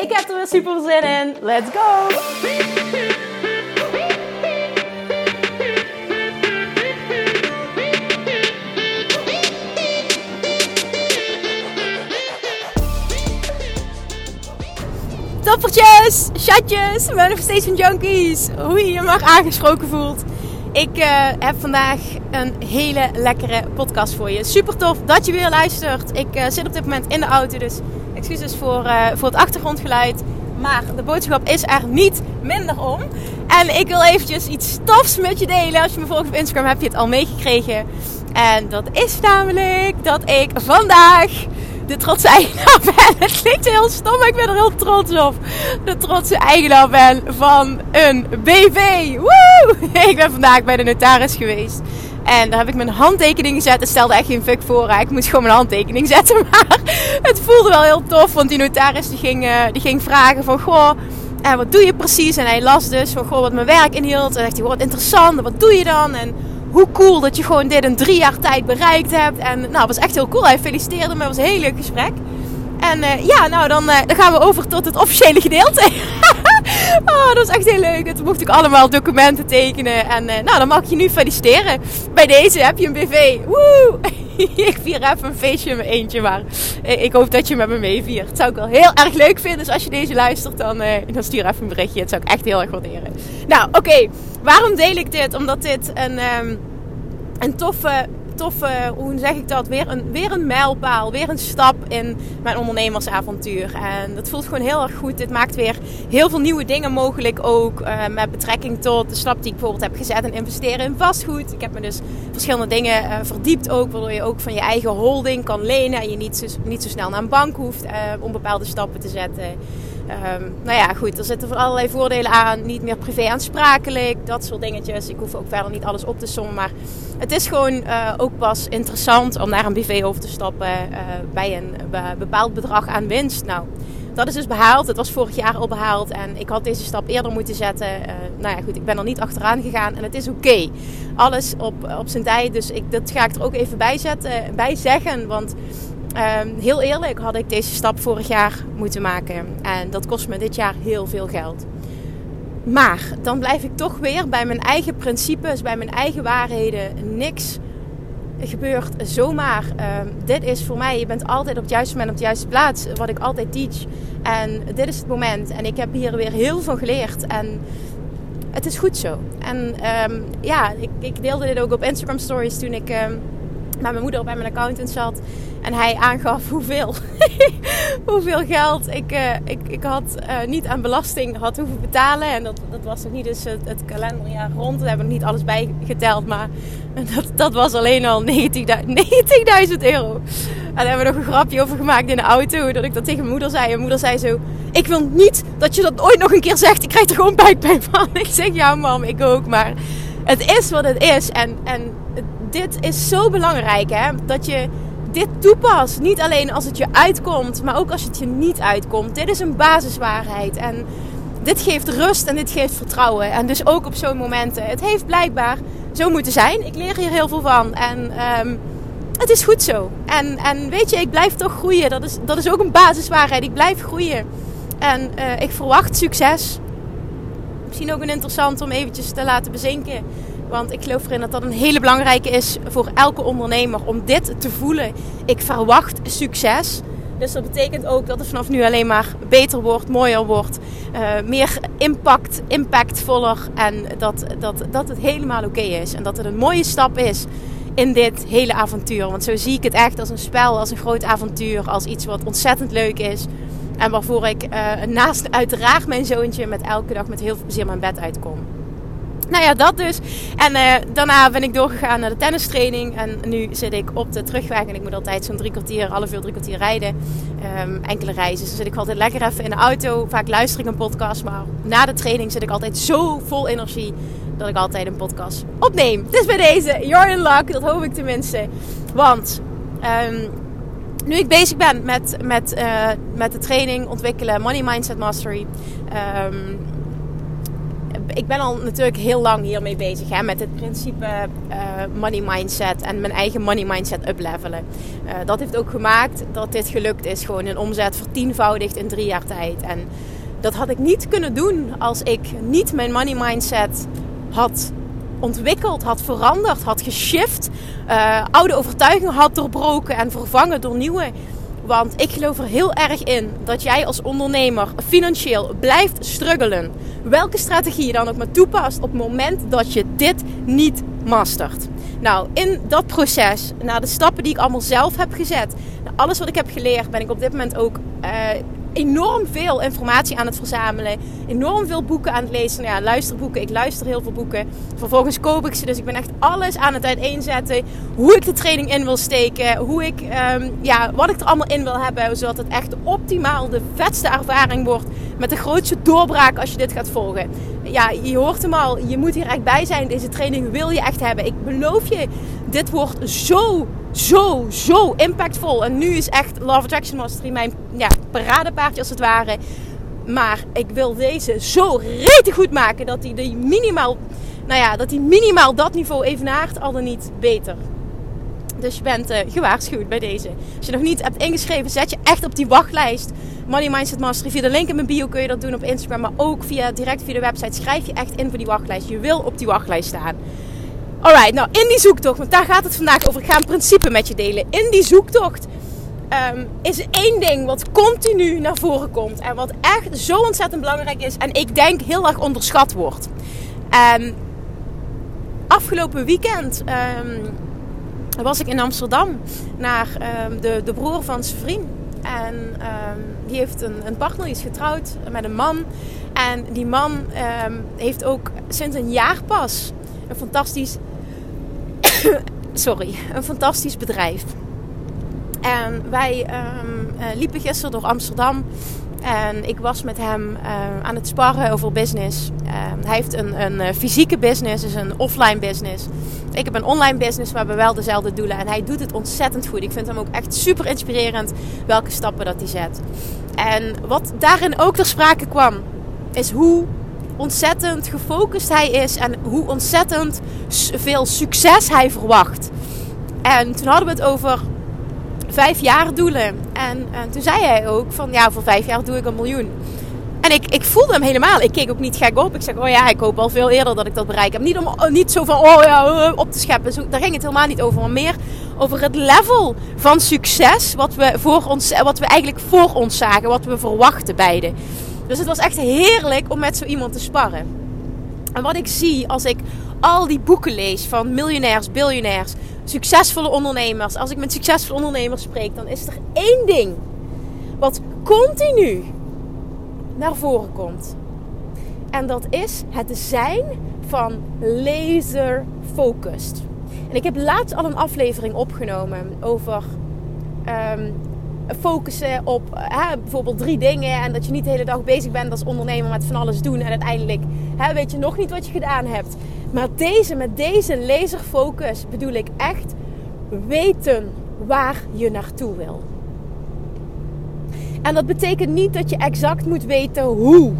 Ik heb er weer super zin in. Let's go! Toppertjes, chatjes, manifestation junkies. Hoe je je mag aangesproken voelt. Ik uh, heb vandaag een hele lekkere podcast voor je. Super tof dat je weer luistert. Ik uh, zit op dit moment in de auto, dus excuses voor, uh, voor het achtergrondgeluid. Maar de boodschap is er niet minder om. En ik wil eventjes iets tofs met je delen. Als je me volgt op Instagram heb je het al meegekregen. En dat is namelijk dat ik vandaag de trotse eigenaar ben. Het klinkt heel stom, maar ik ben er heel trots op. De trotse eigenaar ben van een BV. Woe! Ik ben vandaag bij de notaris geweest. En daar heb ik mijn handtekening gezet. Het stelde echt geen fuck voor. Ik moest gewoon mijn handtekening zetten. Maar het voelde wel heel tof. Want die notaris die ging, uh, die ging vragen van... Goh, en wat doe je precies? En hij las dus van... Goh, wat mijn werk inhield. En zegt hij, wat interessant. Wat doe je dan? En hoe cool dat je gewoon dit in drie jaar tijd bereikt hebt. En nou, het was echt heel cool. Hij feliciteerde me. Het was een heel leuk gesprek. En uh, ja, nou dan, dan gaan we over tot het officiële gedeelte. oh, dat was echt heel leuk. toen mocht ik allemaal documenten tekenen. En uh, nou, dan mag je nu feliciteren. Bij deze heb je een BV. Woe! ik vier even een feestje in mijn eentje. Maar ik hoop dat je met me meeviert. Dat zou ik wel heel erg leuk vinden. Dus als je deze luistert, dan, dan stuur even een berichtje. Dat zou ik echt heel erg waarderen. Nou, oké. Waarom deel ik dit? Omdat dit een, um, een toffe toffe, hoe zeg ik dat, weer een, weer een mijlpaal, weer een stap in mijn ondernemersavontuur. En dat voelt gewoon heel erg goed. Dit maakt weer heel veel nieuwe dingen mogelijk ook uh, met betrekking tot de stap die ik bijvoorbeeld heb gezet en investeren in vastgoed. Ik heb me dus verschillende dingen uh, verdiept ook, waardoor je ook van je eigen holding kan lenen en je niet zo, niet zo snel naar een bank hoeft om bepaalde stappen te zetten. Um, nou ja, goed, er zitten allerlei voordelen aan. Niet meer privé aansprakelijk, dat soort dingetjes. Ik hoef ook verder niet alles op te sommen. Maar het is gewoon uh, ook pas interessant om naar een BV over te stappen uh, bij een bepaald bedrag aan winst. Nou, dat is dus behaald. Het was vorig jaar al behaald. En ik had deze stap eerder moeten zetten. Nou ja, goed, ik ben er niet achteraan gegaan. En het is oké. Alles op, op zijn tijd. Dus ik, dat ga ik er ook even bij, zetten, bij zeggen. Want Um, heel eerlijk had ik deze stap vorig jaar moeten maken. En dat kost me dit jaar heel veel geld. Maar dan blijf ik toch weer bij mijn eigen principes, bij mijn eigen waarheden. Niks gebeurt zomaar. Um, dit is voor mij, je bent altijd op het juiste moment op de juiste plaats. Wat ik altijd teach. En dit is het moment. En ik heb hier weer heel veel geleerd. En het is goed zo. En um, ja, ik, ik, deelde dit ook op Instagram stories toen ik met mijn moeder bij mijn accountant zat. En hij aangaf hoeveel, hoeveel geld ik, uh, ik, ik had uh, niet aan belasting had hoeven betalen. En dat, dat was nog niet eens het, kalenderjaar rond. Daar hebben we niet alles bij geteld. Maar dat, dat was alleen al 90.000 euro. En daar hebben we nog een grapje over gemaakt in de auto. Dat ik dat tegen mijn moeder zei. En mijn moeder zei zo... Ik wil niet dat je dat ooit nog een keer zegt. Ik krijg er gewoon buikpijn van. Ik zeg, ja mam, ik ook. Maar het is wat het is. En, en dit is zo belangrijk, hè? Dat je dit toepast. Niet alleen als het je uitkomt, maar ook als het je niet uitkomt. Dit is een basiswaarheid. En dit geeft rust en dit geeft vertrouwen. En dus ook op zo'n momenten. Het heeft blijkbaar zo moeten zijn. Ik leer hier heel veel van. En um, het is goed zo. En, en weet je, ik blijf toch groeien. Dat is, dat is ook een basiswaarheid. Ik blijf groeien. En uh, ik verwacht succes. Misschien ook een interessant om eventjes te laten bezinken. Want ik geloof erin dat dat een hele belangrijke is voor elke ondernemer om dit te voelen. Ik verwacht succes. Dus dat betekent ook dat het vanaf nu alleen maar beter wordt, mooier wordt, uh, meer impact, impactvoller en dat, dat, dat het helemaal oké is. En dat het een mooie stap is in dit hele avontuur. Want zo zie ik het echt als een spel, als een groot avontuur, als iets wat ontzettend leuk is. En waarvoor ik uh, naast uiteraard mijn zoontje met elke dag met heel veel plezier mijn bed uitkom. Nou ja, dat dus. En uh, daarna ben ik doorgegaan naar de tennistraining. En nu zit ik op de terugweg. En ik moet altijd zo'n drie kwartier, half uur, drie kwartier rijden. Um, enkele reizen. Dus zit ik altijd lekker even in de auto. Vaak luister ik een podcast. Maar na de training zit ik altijd zo vol energie. Dat ik altijd een podcast opneem. Dus bij deze, you're in luck. Dat hoop ik tenminste. Want um, nu ik bezig ben met, met, uh, met de training ontwikkelen, Money Mindset Mastery. Um, ik ben al natuurlijk heel lang hiermee bezig hè, met het principe uh, money mindset en mijn eigen money mindset uplevelen. Uh, dat heeft ook gemaakt dat dit gelukt is. Gewoon een omzet vertienvoudigd in drie jaar tijd. En dat had ik niet kunnen doen als ik niet mijn money mindset had ontwikkeld, had veranderd, had geshift. Uh, oude overtuigingen had doorbroken en vervangen door nieuwe. Want ik geloof er heel erg in dat jij als ondernemer financieel blijft struggelen. Welke strategie je dan ook maar toepast op het moment dat je dit niet mastert. Nou, in dat proces, na de stappen die ik allemaal zelf heb gezet, alles wat ik heb geleerd, ben ik op dit moment ook uh, enorm veel informatie aan het verzamelen. Enorm veel boeken aan het lezen. Nou ja, luisterboeken. Ik luister heel veel boeken. Vervolgens koop ik ze. Dus ik ben echt alles aan het uiteenzetten. Hoe ik de training in wil steken. Hoe ik, um, ja, wat ik er allemaal in wil hebben. Zodat het echt optimaal de vetste ervaring wordt. Met de grootste doorbraak als je dit gaat volgen. Ja, je hoort hem al. Je moet hier echt bij zijn. Deze training wil je echt hebben. Ik beloof je, dit wordt zo zo, zo impactvol. En nu is echt Love Attraction Mastery mijn ja, paradepaardje als het ware. Maar ik wil deze zo rete goed maken dat hij minimaal, nou ja, dat hij minimaal dat niveau evenaart, al dan niet beter. Dus je bent uh, gewaarschuwd bij deze. Als je nog niet hebt ingeschreven, zet je echt op die wachtlijst. Money Mindset Mastery. Via de link in mijn bio kun je dat doen op Instagram. Maar ook via, direct via de website schrijf je echt in voor die wachtlijst. Je wil op die wachtlijst staan. Alright, nou in die zoektocht, want daar gaat het vandaag over. Ik ga een principe met je delen. In die zoektocht um, is één ding wat continu naar voren komt. En wat echt zo ontzettend belangrijk is. En ik denk heel erg onderschat wordt. Um, afgelopen weekend um, was ik in Amsterdam naar de, de broer van zijn vriend. En die heeft een, een partner, die is getrouwd met een man. En die man heeft ook sinds een jaar pas een fantastisch sorry, een fantastisch bedrijf. En wij um, liepen gisteren door Amsterdam. En ik was met hem uh, aan het sparren over business. Uh, hij heeft een, een eh, fysieke business, dus een offline business. Ik heb een online business, maar we hebben wel dezelfde doelen. En hij doet het ontzettend goed. Ik vind hem ook echt super inspirerend welke stappen dat hij zet. En wat daarin ook ter sprake kwam, is hoe ontzettend gefocust hij is en hoe ontzettend veel succes hij verwacht. En toen hadden we het over vijf jaar doelen. En, en, toen zei hij ook van ja, voor vijf jaar doe ik een miljoen. En ik, ik voelde hem helemaal. Ik keek ook niet gek op. Ik zeg, oh ja, ik hoop al veel eerder dat ik dat bereik heb. Niet, om, niet zo van, oh ja, eh, op te scheppen. Zo, daar ging het helemaal niet over. Maar meer over het level van succes wat we, voor ons, wat we eigenlijk voor ons zagen. Wat we verwachten beide. Dus het was echt heerlijk om met zo iemand te sparren. En wat ik zie als ik al die boeken lees van miljonairs, biljonairs, succesvolle ondernemers. Als ik met succesvolle ondernemers spreek, dan is er één ding wat continu naar voren komt. En dat is het zijn van laser focused. En ik heb laatst al een aflevering opgenomen over um, focussen op bijvoorbeeld drie dingen. En dat je niet de hele dag bezig bent als ondernemer met van alles doen. En uiteindelijk weet je nog niet wat je gedaan hebt. Maar deze, met deze laserfocus bedoel ik echt weten waar je naartoe wil. En dat betekent niet dat je exact moet weten hoe.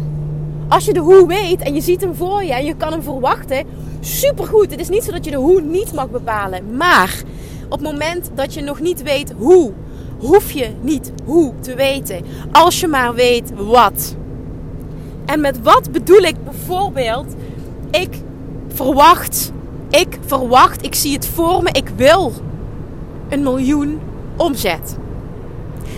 Als je de hoe weet en je ziet hem voor je en je kan hem verwachten, supergoed. Het is niet zo dat je de hoe niet mag bepalen. Maar op het moment dat je nog niet weet hoe, hoef je niet hoe te weten. Als je maar weet wat. En met wat bedoel ik bijvoorbeeld, ik verwacht, ik verwacht, ik zie het voor me, ik wil een miljoen omzet.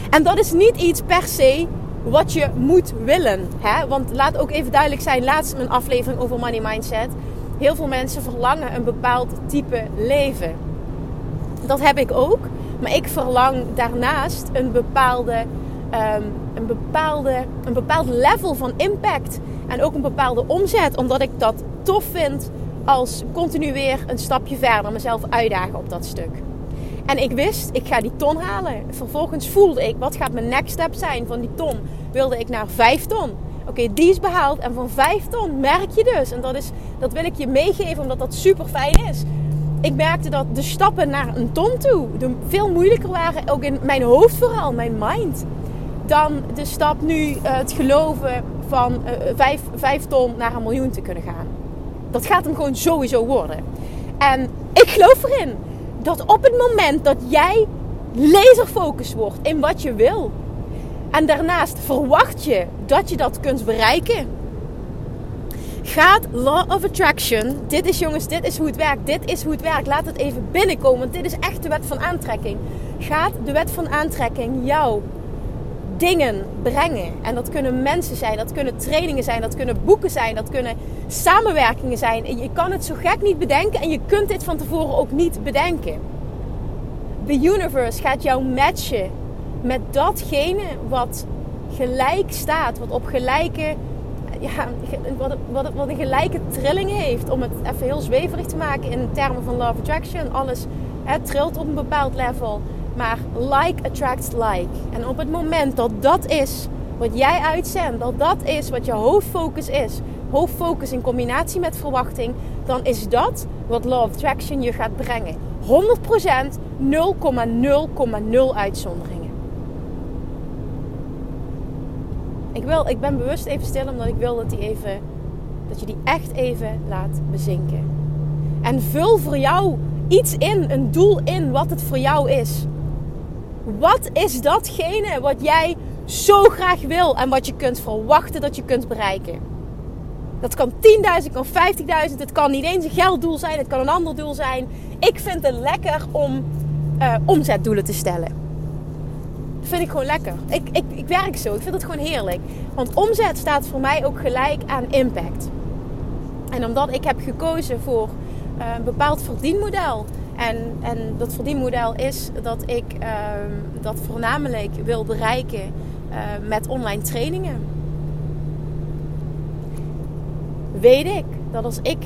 En dat is niet iets per se wat je moet willen. Hè? Want laat ook even duidelijk zijn, laatst een aflevering over money mindset. Heel veel mensen verlangen een bepaald type leven. Dat heb ik ook. Maar ik verlang daarnaast een bepaalde, um, een bepaalde, een bepaald level van impact. En ook een bepaalde omzet. Omdat ik dat tof vind als continu weer een stapje verder mezelf uitdagen op dat stuk. En ik wist, ik ga die ton halen. Vervolgens voelde ik, wat gaat mijn next step zijn? Van die ton wilde ik naar 5 ton. Oké, die is behaald. En van 5 ton merk je dus, en dat, is, dat wil ik je meegeven omdat dat super fijn is. Ik merkte dat de stappen naar een ton toe veel moeilijker waren, ook in mijn hoofd vooral, mijn mind. Dan de stap nu uh, het geloven van uh, 5, 5 ton naar een miljoen te kunnen gaan. Dat gaat hem gewoon sowieso worden. En ik geloof erin dat op het moment dat jij laserfocus wordt in wat je wil. En daarnaast verwacht je dat je dat kunt bereiken. Gaat Law of Attraction, dit is jongens, dit is hoe het werkt, dit is hoe het werkt. Laat het even binnenkomen, want dit is echt de wet van aantrekking. Gaat de wet van aantrekking jou dingen brengen. En dat kunnen mensen zijn, dat kunnen trainingen zijn, dat kunnen boeken zijn, dat kunnen samenwerkingen zijn. En je kan het zo gek niet bedenken en je kunt dit van tevoren ook niet bedenken. The universe gaat jou matchen met datgene wat gelijk staat, wat op gelijke, ja, wat, wat, wat een gelijke trilling heeft. Om het even heel zweverig te maken in termen van love attraction. Alles trilt op een bepaald level. Maar like attracts like. En op het moment dat dat is wat jij uitzendt, dat dat is wat je hoofdfocus is, hoofdfocus in combinatie met verwachting, dan is dat wat Law of Attraction je gaat brengen. 100% 0,0,0 uitzonderingen. Ik, wil, ik ben bewust even stil omdat ik wil dat, die even, dat je die echt even laat bezinken. En vul voor jou iets in, een doel in wat het voor jou is. Wat is datgene wat jij zo graag wil en wat je kunt verwachten dat je kunt bereiken? Dat kan 10.000, kan 50.000, het kan niet eens een gelddoel zijn, het kan een ander doel zijn. Ik vind het lekker om uh, omzetdoelen te stellen. Dat vind ik gewoon lekker. Ik, ik, ik werk zo, ik vind het gewoon heerlijk. Want omzet staat voor mij ook gelijk aan impact. En omdat ik heb gekozen voor uh, een bepaald verdienmodel en, en dat verdienmodel is dat ik uh, dat voornamelijk wil bereiken uh, met online trainingen. Weet ik dat als ik,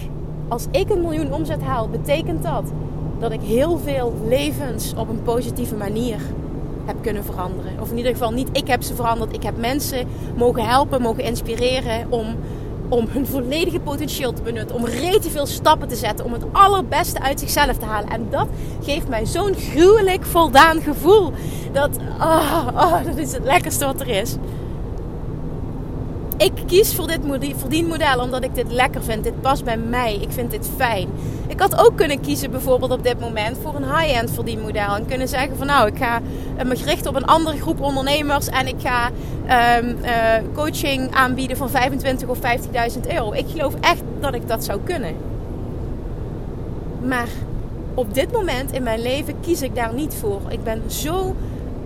als ik een miljoen omzet haal, betekent dat dat ik heel veel levens op een positieve manier heb kunnen veranderen. Of in ieder geval niet ik heb ze veranderd. Ik heb mensen mogen helpen, mogen inspireren om om hun volledige potentieel te benutten. Om rete veel stappen te zetten. Om het allerbeste uit zichzelf te halen. En dat geeft mij zo'n gruwelijk voldaan gevoel. Dat, oh, oh, dat is het lekkerste wat er is ik kies voor dit verdienmodel omdat ik dit lekker vind. Dit past bij mij. Ik vind dit fijn. Ik had ook kunnen kiezen bijvoorbeeld op dit moment voor een high-end verdienmodel. En kunnen zeggen van nou, ik ga eh, me richten op een andere groep ondernemers. En ik ga um, uh, coaching aanbieden van 25 of 50.000 euro. Ik geloof echt dat ik dat zou kunnen. Maar op dit moment in mijn leven kies ik daar niet voor. Ik ben zo...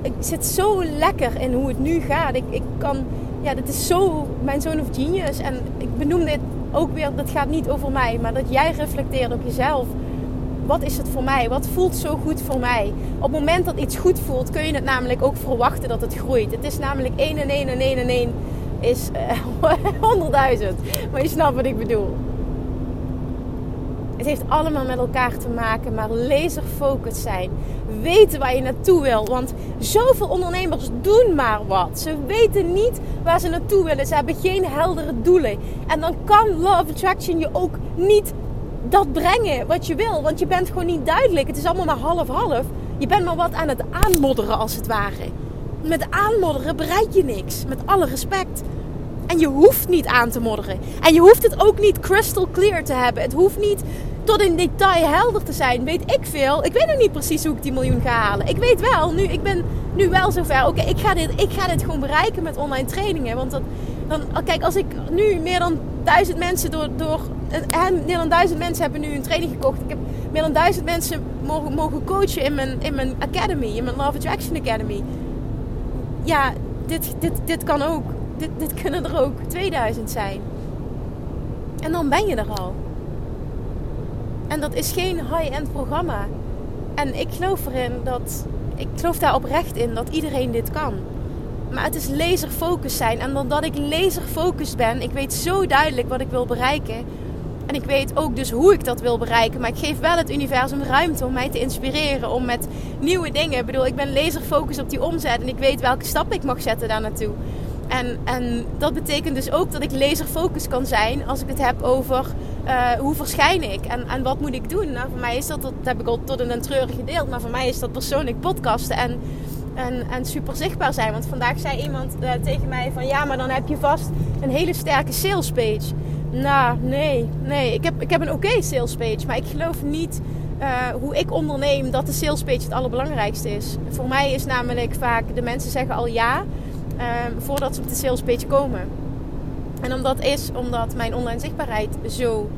Ik zit zo lekker in hoe het nu gaat. Ik, ik kan ja, dit is zo mijn zoon of genius. En ik benoem dit ook weer, dat gaat niet over mij, maar dat jij reflecteert op jezelf. Wat is het voor mij? Wat voelt zo goed voor mij? Op het moment dat iets goed voelt, kun je het namelijk ook verwachten dat het groeit. Het is namelijk 1 en 1 en 1 en 1 is uh, eh, 100.000. Maar je snapt wat ik bedoel. Het heeft allemaal met elkaar te maken, maar laser focus zijn. Weten waar je naartoe wil. Want zoveel ondernemers doen maar wat. Ze weten niet waar ze naartoe willen. Ze hebben geen heldere doelen. En dan kan Law of Attraction je ook niet dat brengen wat je wil. Want je bent gewoon niet duidelijk. Het is allemaal maar half-half. Je bent maar wat aan het aanmodderen als het ware. Met aanmodderen bereik je niks. Met alle respect. En je hoeft niet aan te modderen. En je hoeft het ook niet crystal clear te hebben. Het hoeft niet tot in detail helder te zijn. Weet ik veel. Ik weet nog niet precies hoe ik die miljoen ga halen. Ik weet wel, nu, ik ben nu wel zover. Oké, ik, ga dit, ik ga dit gewoon bereiken met online trainingen. Want dat, dan, kijk, als ik nu meer dan duizend mensen door, door meer dan duizend mensen hebben nu een training gekocht. Ik heb meer dan duizend mensen mogen, mogen coachen in mijn, in mijn academy, in mijn Love Attraction Academy. Ja, dit, dit, dit kan ook. Dit, dit kunnen er ook 2000 zijn. En dan ben je er al. En dat is geen high-end programma. En ik geloof erin dat. Ik geloof daar oprecht in dat iedereen dit kan. Maar het is laserfocus zijn. En doordat ik laserfocus ben, ik weet zo duidelijk wat ik wil bereiken. En ik weet ook dus hoe ik dat wil bereiken. Maar ik geef wel het universum ruimte om mij te inspireren. Om met nieuwe dingen. Ik bedoel, ik ben laser gefocust op die omzet. En ik weet welke stappen ik mag zetten daar naartoe. En, en dat betekent dus ook dat ik laser focus kan zijn als ik het heb over uh, hoe verschijn ik en, en wat moet ik doen. Nou, voor mij is dat, dat heb ik al tot een treurig gedeeld, maar voor mij is dat persoonlijk podcasten en, en, en super zichtbaar zijn. Want vandaag zei iemand uh, tegen mij van ja, maar dan heb je vast een hele sterke sales page. Nou, nee, nee. Ik heb, ik heb een oké okay sales page, maar ik geloof niet uh, hoe ik onderneem dat de sales page het allerbelangrijkste is. Voor mij is namelijk vaak de mensen zeggen al ja um, voordat ze op de sales page komen. En omdat is omdat mijn online zichtbaarheid zo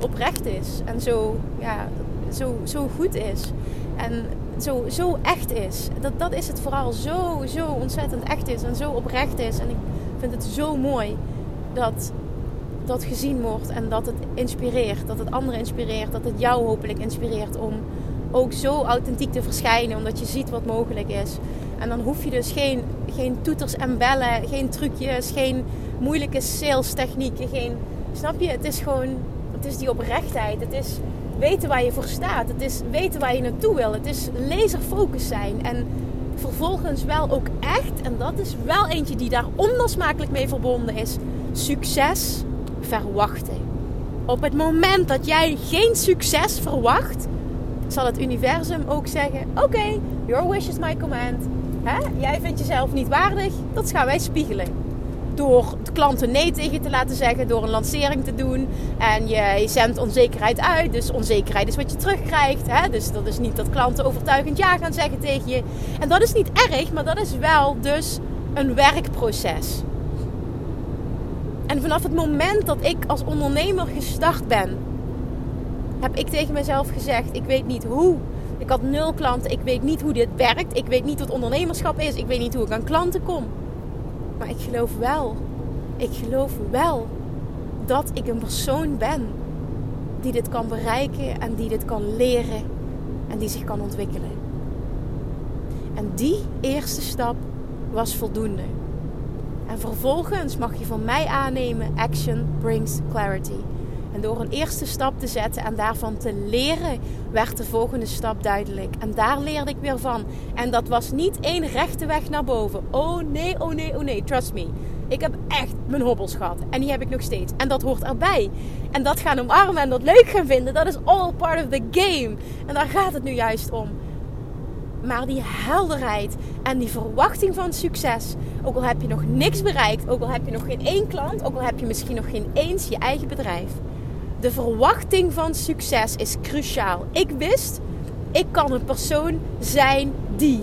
oprecht is en zo, ja, zo, zo goed is. En zo, zo echt is. Dat, dat is het vooral. Zo, zo ontzettend echt is en zo oprecht is. En ik vind het zo mooi dat dat gezien wordt en dat het inspireert. Dat het anderen inspireert. Dat het jou hopelijk inspireert om ook zo authentiek te verschijnen. Omdat je ziet wat mogelijk is. En dan hoef je dus geen, geen toeters en bellen, geen trucjes, geen moeilijke sales technieken. Geen, snap je? Het is gewoon, het is die oprechtheid. Het is weten waar je voor staat. Het is weten waar je naartoe wil. Het is laserfocus zijn. En vervolgens wel ook echt, en dat is wel eentje die daar onlosmakelijk mee verbonden is, succes verwachten. Op het moment dat jij geen succes verwacht, zal het universum ook zeggen: Oké, your wish is my command. Hè? Jij vindt jezelf niet waardig, dat gaan wij spiegelen. Door de klanten nee tegen te laten zeggen, door een lancering te doen. En je, zendt onzekerheid uit, dus onzekerheid is wat je terugkrijgt. Hè? Dus dat is niet dat klanten overtuigend ja gaan zeggen tegen je. En dat is niet erg, maar dat is wel dus een werkproces. En vanaf het moment dat ik als ondernemer gestart ben, heb ik tegen mezelf gezegd: ik weet niet hoe ik had nul klanten. Ik weet niet hoe dit werkt. Ik weet niet wat ondernemerschap is. Ik weet niet hoe ik aan klanten kom. Maar ik geloof wel. Ik geloof wel dat ik een persoon ben die dit kan bereiken en die dit kan leren en die zich kan ontwikkelen. En die eerste stap was voldoende. En vervolgens mag je van mij aannemen: action brings clarity. En door een eerste stap te zetten en daarvan te leren, werd de volgende stap duidelijk. En daar leerde ik weer van. En dat was niet één rechte weg naar boven. Oh nee, oh nee, oh nee, trust me. Ik heb echt mijn hobbels gehad. En die heb ik nog steeds. En dat hoort erbij. En dat gaan omarmen en dat leuk gaan vinden, dat is all part of the game. En daar gaat het nu juist om. Maar die helderheid en die verwachting van succes. Ook al heb je nog niks bereikt, ook al heb je nog geen één klant, ook al heb je misschien nog geen eens je eigen bedrijf de verwachting van succes is cruciaal. Ik wist, ik kan een persoon zijn die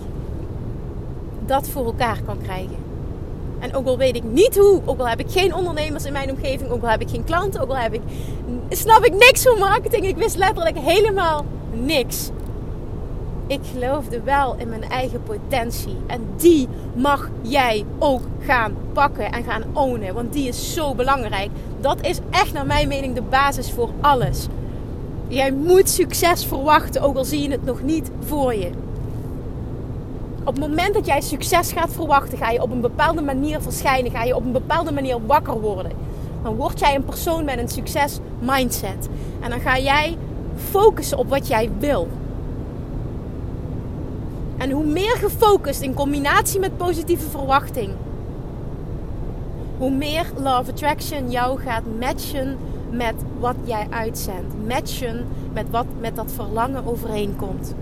dat voor elkaar kan krijgen. En ook al weet ik niet hoe, ook al heb ik geen ondernemers in mijn omgeving, ook al heb ik geen klanten, ook al heb ik, snap ik niks van marketing. Ik wist letterlijk helemaal niks ik geloofde wel in mijn eigen potentie. En die mag jij ook gaan pakken en gaan ownen. Want die is zo belangrijk. Dat is echt naar mijn mening de basis voor alles. Jij moet succes verwachten, ook al zie je het nog niet voor je. Op het moment dat jij succes gaat verwachten, ga je op een bepaalde manier verschijnen. Ga je op een bepaalde manier wakker worden. Dan word jij een persoon met een succes mindset. En dan ga jij focussen op wat jij wil. En hoe meer gefocust in combinatie met positieve verwachting, hoe meer Love Attraction jou gaat matchen met wat jij uitzendt. Matchen met wat met dat verlangen overeenkomt.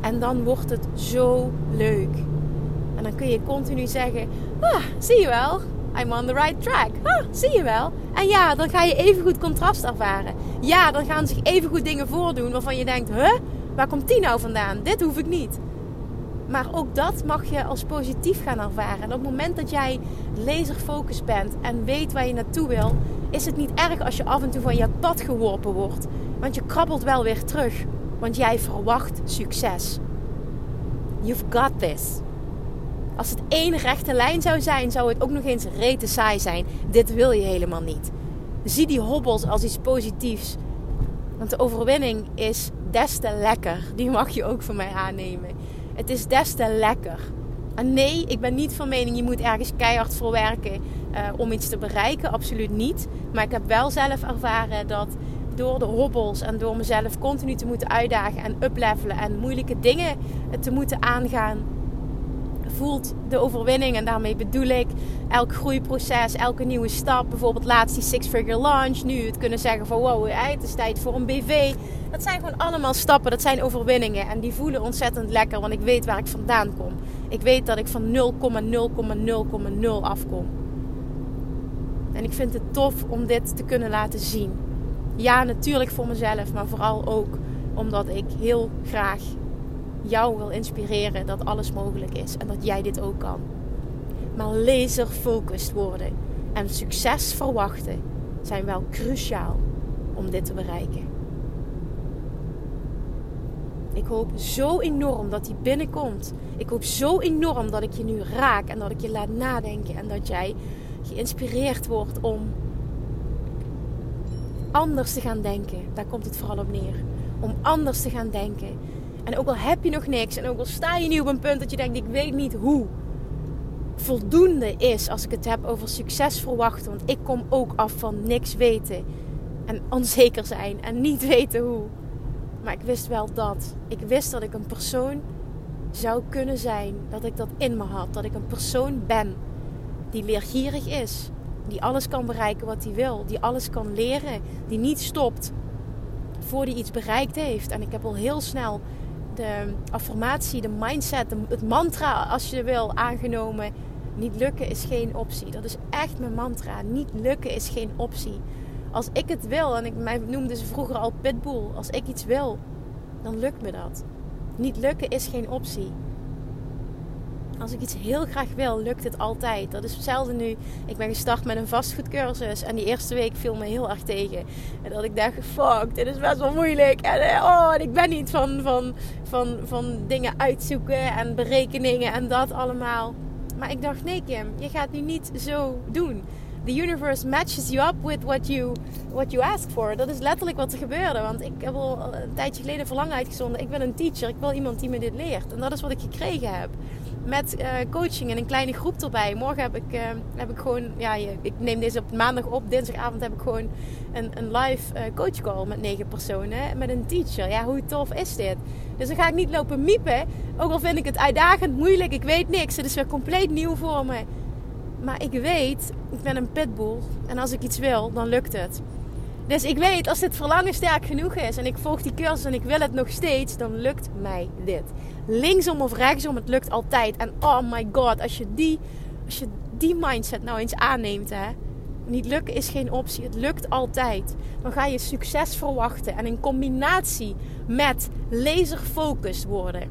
En dan wordt het zo leuk. En dan kun je continu zeggen: ah, zie je wel, I'm on the right track. Ah, zie je wel. En ja, dan ga je even goed contrast ervaren. Ja, dan gaan zich even goed dingen voordoen waarvan je denkt: huh, waar komt die nou vandaan? Dit hoef ik niet. Maar ook dat mag je als positief gaan ervaren. En op het moment dat jij laserfocus bent en weet waar je naartoe wil, is het niet erg als je af en toe van je pad geworpen wordt. Want je krabbelt wel weer terug. Want jij verwacht succes. You've got this. Als het één rechte lijn zou zijn, zou het ook nog eens rete saai zijn. Dit wil je helemaal niet. Zie die hobbels als iets positiefs. Want de overwinning is des te lekker. Die mag je ook van mij aannemen. Het is des te lekker. En nee, ik ben niet van mening je moet ergens keihard voor werken. eh, om iets te bereiken, absoluut niet. Maar ik heb wel zelf ervaren dat door de hobbels en door mezelf continu te moeten uitdagen en uplevelen en moeilijke dingen te moeten aangaan, voelt de overwinning. En daarmee bedoel ik elk groeiproces, elke nieuwe stap. Bijvoorbeeld laatst die six-figure launch. Nu het kunnen zeggen van wow, het is tijd voor een BV. Dat zijn gewoon allemaal stappen, dat zijn overwinningen. En die voelen ontzettend lekker, want ik weet waar ik vandaan kom. Ik weet dat ik van 0,0,0,0 afkom. En ik vind het tof om dit te kunnen laten zien. Ja, natuurlijk voor mezelf, maar vooral ook omdat ik heel graag jou wil inspireren dat alles mogelijk is en dat jij dit ook kan. Maar laser-focused worden en succes verwachten zijn wel cruciaal om dit te bereiken. Ik hoop zo enorm dat die binnenkomt. Ik hoop zo enorm dat ik je nu raak en dat ik je laat nadenken en dat jij geïnspireerd wordt om anders te gaan denken. Daar komt het vooral op neer. Om anders te gaan denken. En ook al heb je nog niks en ook al sta je nu op een punt dat je denkt: ik weet niet hoe. Voldoende is als ik het heb over succes verwachten. Want ik kom ook af van niks weten. En onzeker zijn en niet weten hoe. Maar ik wist wel dat. Ik wist dat ik een persoon zou kunnen zijn. Dat ik dat in me had. Dat ik een persoon ben die leergierig is. Die alles kan bereiken wat hij wil. Die alles kan leren. Die niet stopt voordat hij iets bereikt heeft. En ik heb al heel snel de affirmatie, de mindset, het mantra als je wil aangenomen. Niet lukken is geen optie. Dat is echt mijn mantra. Niet lukken is geen optie. Als ik het wil, en ik mij noemde ze vroeger al pitbull. Als ik iets wil, dan lukt me dat. Niet lukken is geen optie. Als ik iets heel graag wil, lukt het altijd. Dat is hetzelfde nu. Ik ben gestart met een vastgoedcursus. En die eerste week viel me heel erg tegen. En dat ik dacht, fuck, dit is best wel moeilijk. En eh, oh, ik ben niet van, van, van, van dingen uitzoeken en berekeningen en dat allemaal. Maar ik dacht, nee Kim, je gaat nu niet zo doen. The universe matches you up with what you, what you ask for. Dat is letterlijk wat er gebeurde. Want ik heb al een tijdje geleden verlangen uitgezonden. Ik wil een teacher. Ik wil iemand die me dit leert. En dat is wat ik gekregen heb met uh, coaching en een kleine groep erbij. Morgen heb ik, uh, heb ik gewoon, ja, ik neem deze op maandag op. Dinsdagavond heb ik gewoon een, een live uh, coach call met negen personen. Met een teacher. Ja, hoe tof is dit? Dus dan ga ik niet lopen miepen. Ook al vind ik het uitdagend, moeilijk, ik weet niks. Het is weer compleet nieuw voor me. Maar ik weet, ik ben een pitbull. En als ik iets wil, dan lukt het. Dus ik weet, als dit verlangen sterk genoeg is en ik volg die cursus en ik wil het nog steeds, dan lukt mij dit. Linksom of rechtsom, het lukt altijd. En oh my god, als je die, als je die mindset nou eens aanneemt, hè. Niet lukken is geen optie, het lukt altijd. Dan ga je succes verwachten en in combinatie met laserfocus worden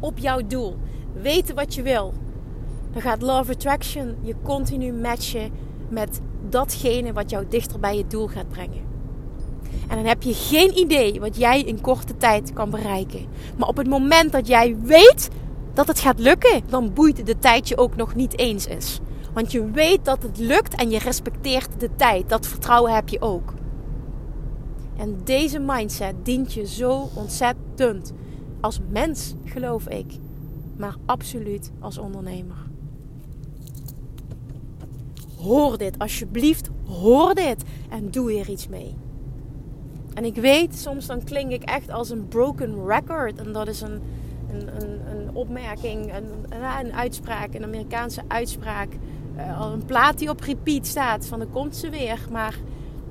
op jouw doel, weten wat je wil, dan gaat Love Attraction je continu matchen met datgene wat jou dichter bij je doel gaat brengen. En dan heb je geen idee wat jij in korte tijd kan bereiken. Maar op het moment dat jij weet dat het gaat lukken, dan boeit de tijd je ook nog niet eens is. Want je weet dat het lukt en je respecteert de tijd. Dat vertrouwen heb je ook. En deze mindset dient je zo ontzettend. Als mens, geloof ik. Maar absoluut als ondernemer. Hoor dit, alsjeblieft, hoor dit en doe er iets mee. En ik weet, soms dan klink ik echt als een broken record. En dat is een, een, een, een opmerking, een, een, uitspraak, een Amerikaanse uitspraak. Uh, een plaat die op repeat staat van de komt ze weer. Maar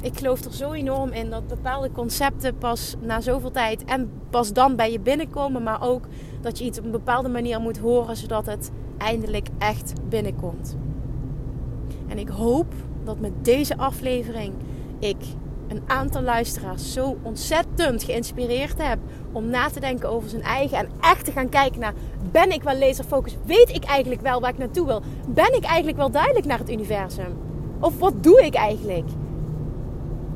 ik geloof er zo enorm in dat bepaalde concepten pas na zoveel tijd en pas dan bij je binnenkomen. Maar ook dat je iets op een bepaalde manier moet horen zodat het eindelijk echt binnenkomt. En ik hoop dat met deze aflevering ik een aantal luisteraars zo ontzettend geïnspireerd heb om na te denken over zijn eigen en echt te gaan kijken naar: ben ik wel laserfocus? Weet ik eigenlijk wel waar ik naartoe wil? Ben ik eigenlijk wel duidelijk naar het universum? Of wat doe ik eigenlijk?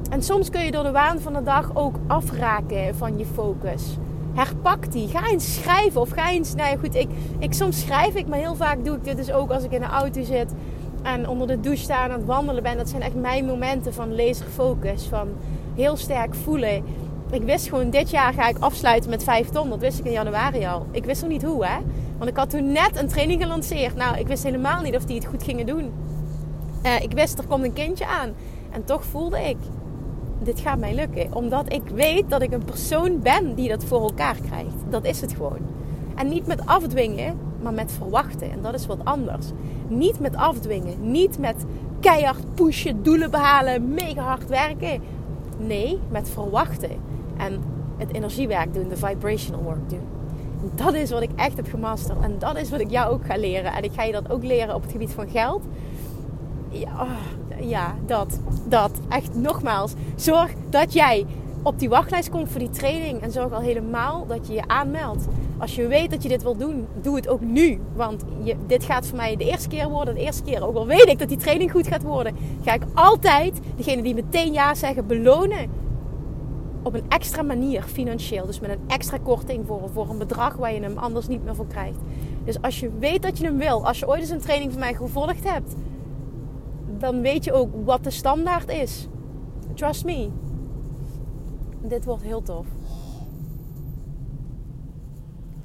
En soms kun je door de waan van de dag ook afraken van je focus. Herpak die. Ga eens schrijven of ga eens. Nou ja, goed, ik, ik, soms schrijf ik, maar heel vaak doe ik dit dus ook als ik in de auto zit en onder de douche staan aan het wandelen ben, dat zijn echt mijn momenten van laserfocus. Van heel sterk voelen. Ik wist gewoon, dit jaar ga ik afsluiten met 5 ton. Dat wist ik in januari al. Ik wist nog niet hoe, hè. Want ik had toen net een training gelanceerd. Nou, ik wist helemaal niet of die het goed gingen doen. Uh, ik wist er komt een kindje aan. En toch voelde ik, dit gaat mij lukken. Omdat ik weet dat ik een persoon ben die dat voor elkaar krijgt. Dat is het gewoon. En niet met afdwingen, maar met verwachten. En dat is wat anders. Niet met afdwingen. Niet met keihard pushen, doelen behalen, mega hard werken. Nee, met verwachten. En het energiewerk doen, de vibrational work doen. dat is wat ik echt heb gemasterd. En dat is wat ik jou ook ga leren. En ik ga je dat ook leren op het gebied van geld. Ja, oh, ja dat. Dat. Echt nogmaals. Zorg dat jij op die wachtlijst komt voor die training. En zorg al helemaal dat je je aanmeldt. Als je weet dat je dit wil doen, doe het ook nu. Want je, dit gaat voor mij de eerste keer worden. De eerste keer, ook al weet ik dat die training goed gaat worden, ga ik altijd degene die meteen ja zeggen belonen. Op een extra manier financieel. Dus met een extra korting voor, voor een bedrag waar je hem anders niet meer voor krijgt. Dus als je weet dat je hem wil, als je ooit eens een training van mij gevolgd hebt, dan weet je ook wat de standaard is. Trust me. Dit wordt heel tof.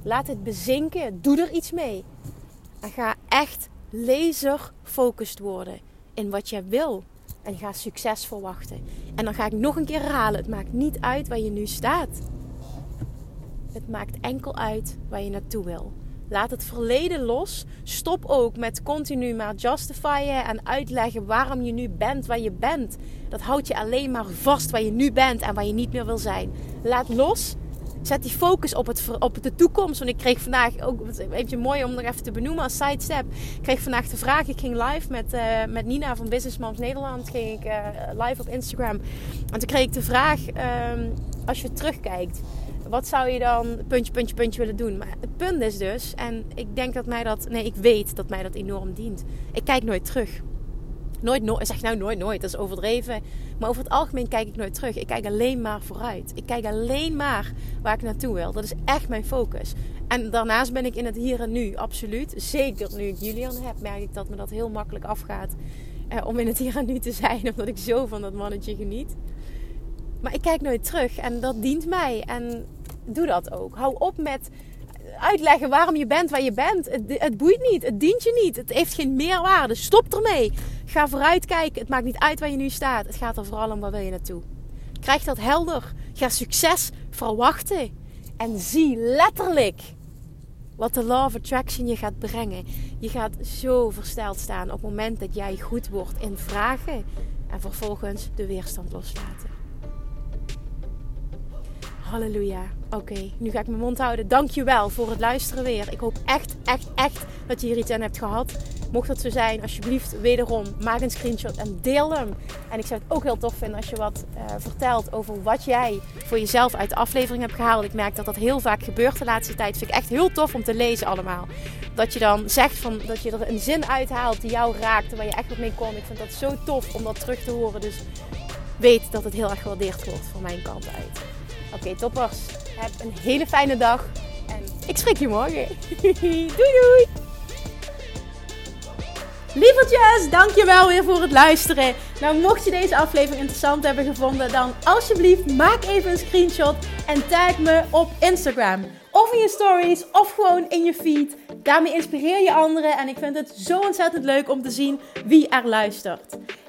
Laat het bezinken. Doe er iets mee. En ga echt laser-focused worden in wat jij wil. En ga succes verwachten. En dan ga ik nog een keer herhalen. Het maakt niet uit waar je nu staat. Het maakt enkel uit waar je naartoe wil. Laat het verleden los. Stop ook met continu maar justifyen en uitleggen waarom je nu bent waar je bent. Dat houdt je alleen maar vast waar je nu bent en waar je niet meer wil zijn. Laat los. Zet die focus op, het, op de toekomst. Want ik kreeg vandaag ook, even mooi om nog even te benoemen als sidestep. Ik kreeg vandaag de vraag, ik ging live met, uh, met Nina van Business Moms Nederland. Ging ik uh, live op Instagram. En toen kreeg ik de vraag, um, als je terugkijkt wat zou je dan puntje, puntje, puntje willen doen? Maar het punt is dus, en ik denk dat mij dat, nee, ik weet dat mij dat enorm dient. Ik kijk nooit terug. Nooit, nooit, zeg nou nooit, nooit, dat is overdreven. Maar over het algemeen kijk ik nooit terug. Ik kijk alleen maar vooruit. Ik kijk alleen maar waar ik naartoe wil. Dat is echt mijn focus. En daarnaast ben ik in het hier en nu, absoluut. Zeker nu ik Julian heb, merk ik dat me dat heel makkelijk afgaat. Eh, om in het hier en nu te zijn, omdat ik zo van dat mannetje geniet. Maar ik kijk nooit terug en dat dient mij. En doe dat ook. Hou op met uitleggen waarom je bent waar je bent. Het, het, boeit niet. Het dient je niet. Het heeft geen meerwaarde. Stop ermee. Ga vooruit kijken. Het maakt niet uit waar je nu staat. Het gaat er vooral om waar wil je naartoe. Krijg dat helder. Ga succes verwachten. En zie letterlijk wat de Law of Attraction je gaat brengen. Je gaat zo versteld staan op het moment dat jij goed wordt in vragen. En vervolgens de weerstand loslaten. Halleluja. Oké, nu ga ik mijn mond houden. Dankjewel voor het luisteren weer. Ik hoop echt, echt, echt dat je hier iets aan hebt gehad. Mocht dat zo zijn, alsjeblieft wederom maak een screenshot en deel hem. En ik zou het ook heel tof vinden als je wat uh, vertelt over wat jij voor jezelf uit de aflevering hebt gehaald. Ik merk dat dat heel vaak gebeurt de laatste tijd. Vind ik echt heel tof om te lezen allemaal. Dat je dan zegt van, dat je er een zin uithaalt die jou raakt, waar je echt wat mee kon. Ik vind dat zo tof om dat terug te horen. Dus weet dat het heel erg gewaardeerd wordt van mijn kant uit. Oké, toppers. Heb een hele fijne dag. En ik spreek je morgen. doei doei. Lievertjes, dankjewel weer voor het luisteren. Nou, mocht je deze aflevering interessant hebben gevonden, dan alsjeblieft maak even een screenshot en tag me op Instagram. Of in je stories, of gewoon in je feed. Daarmee inspireer je anderen en ik vind het zo ontzettend leuk om te zien wie er luistert.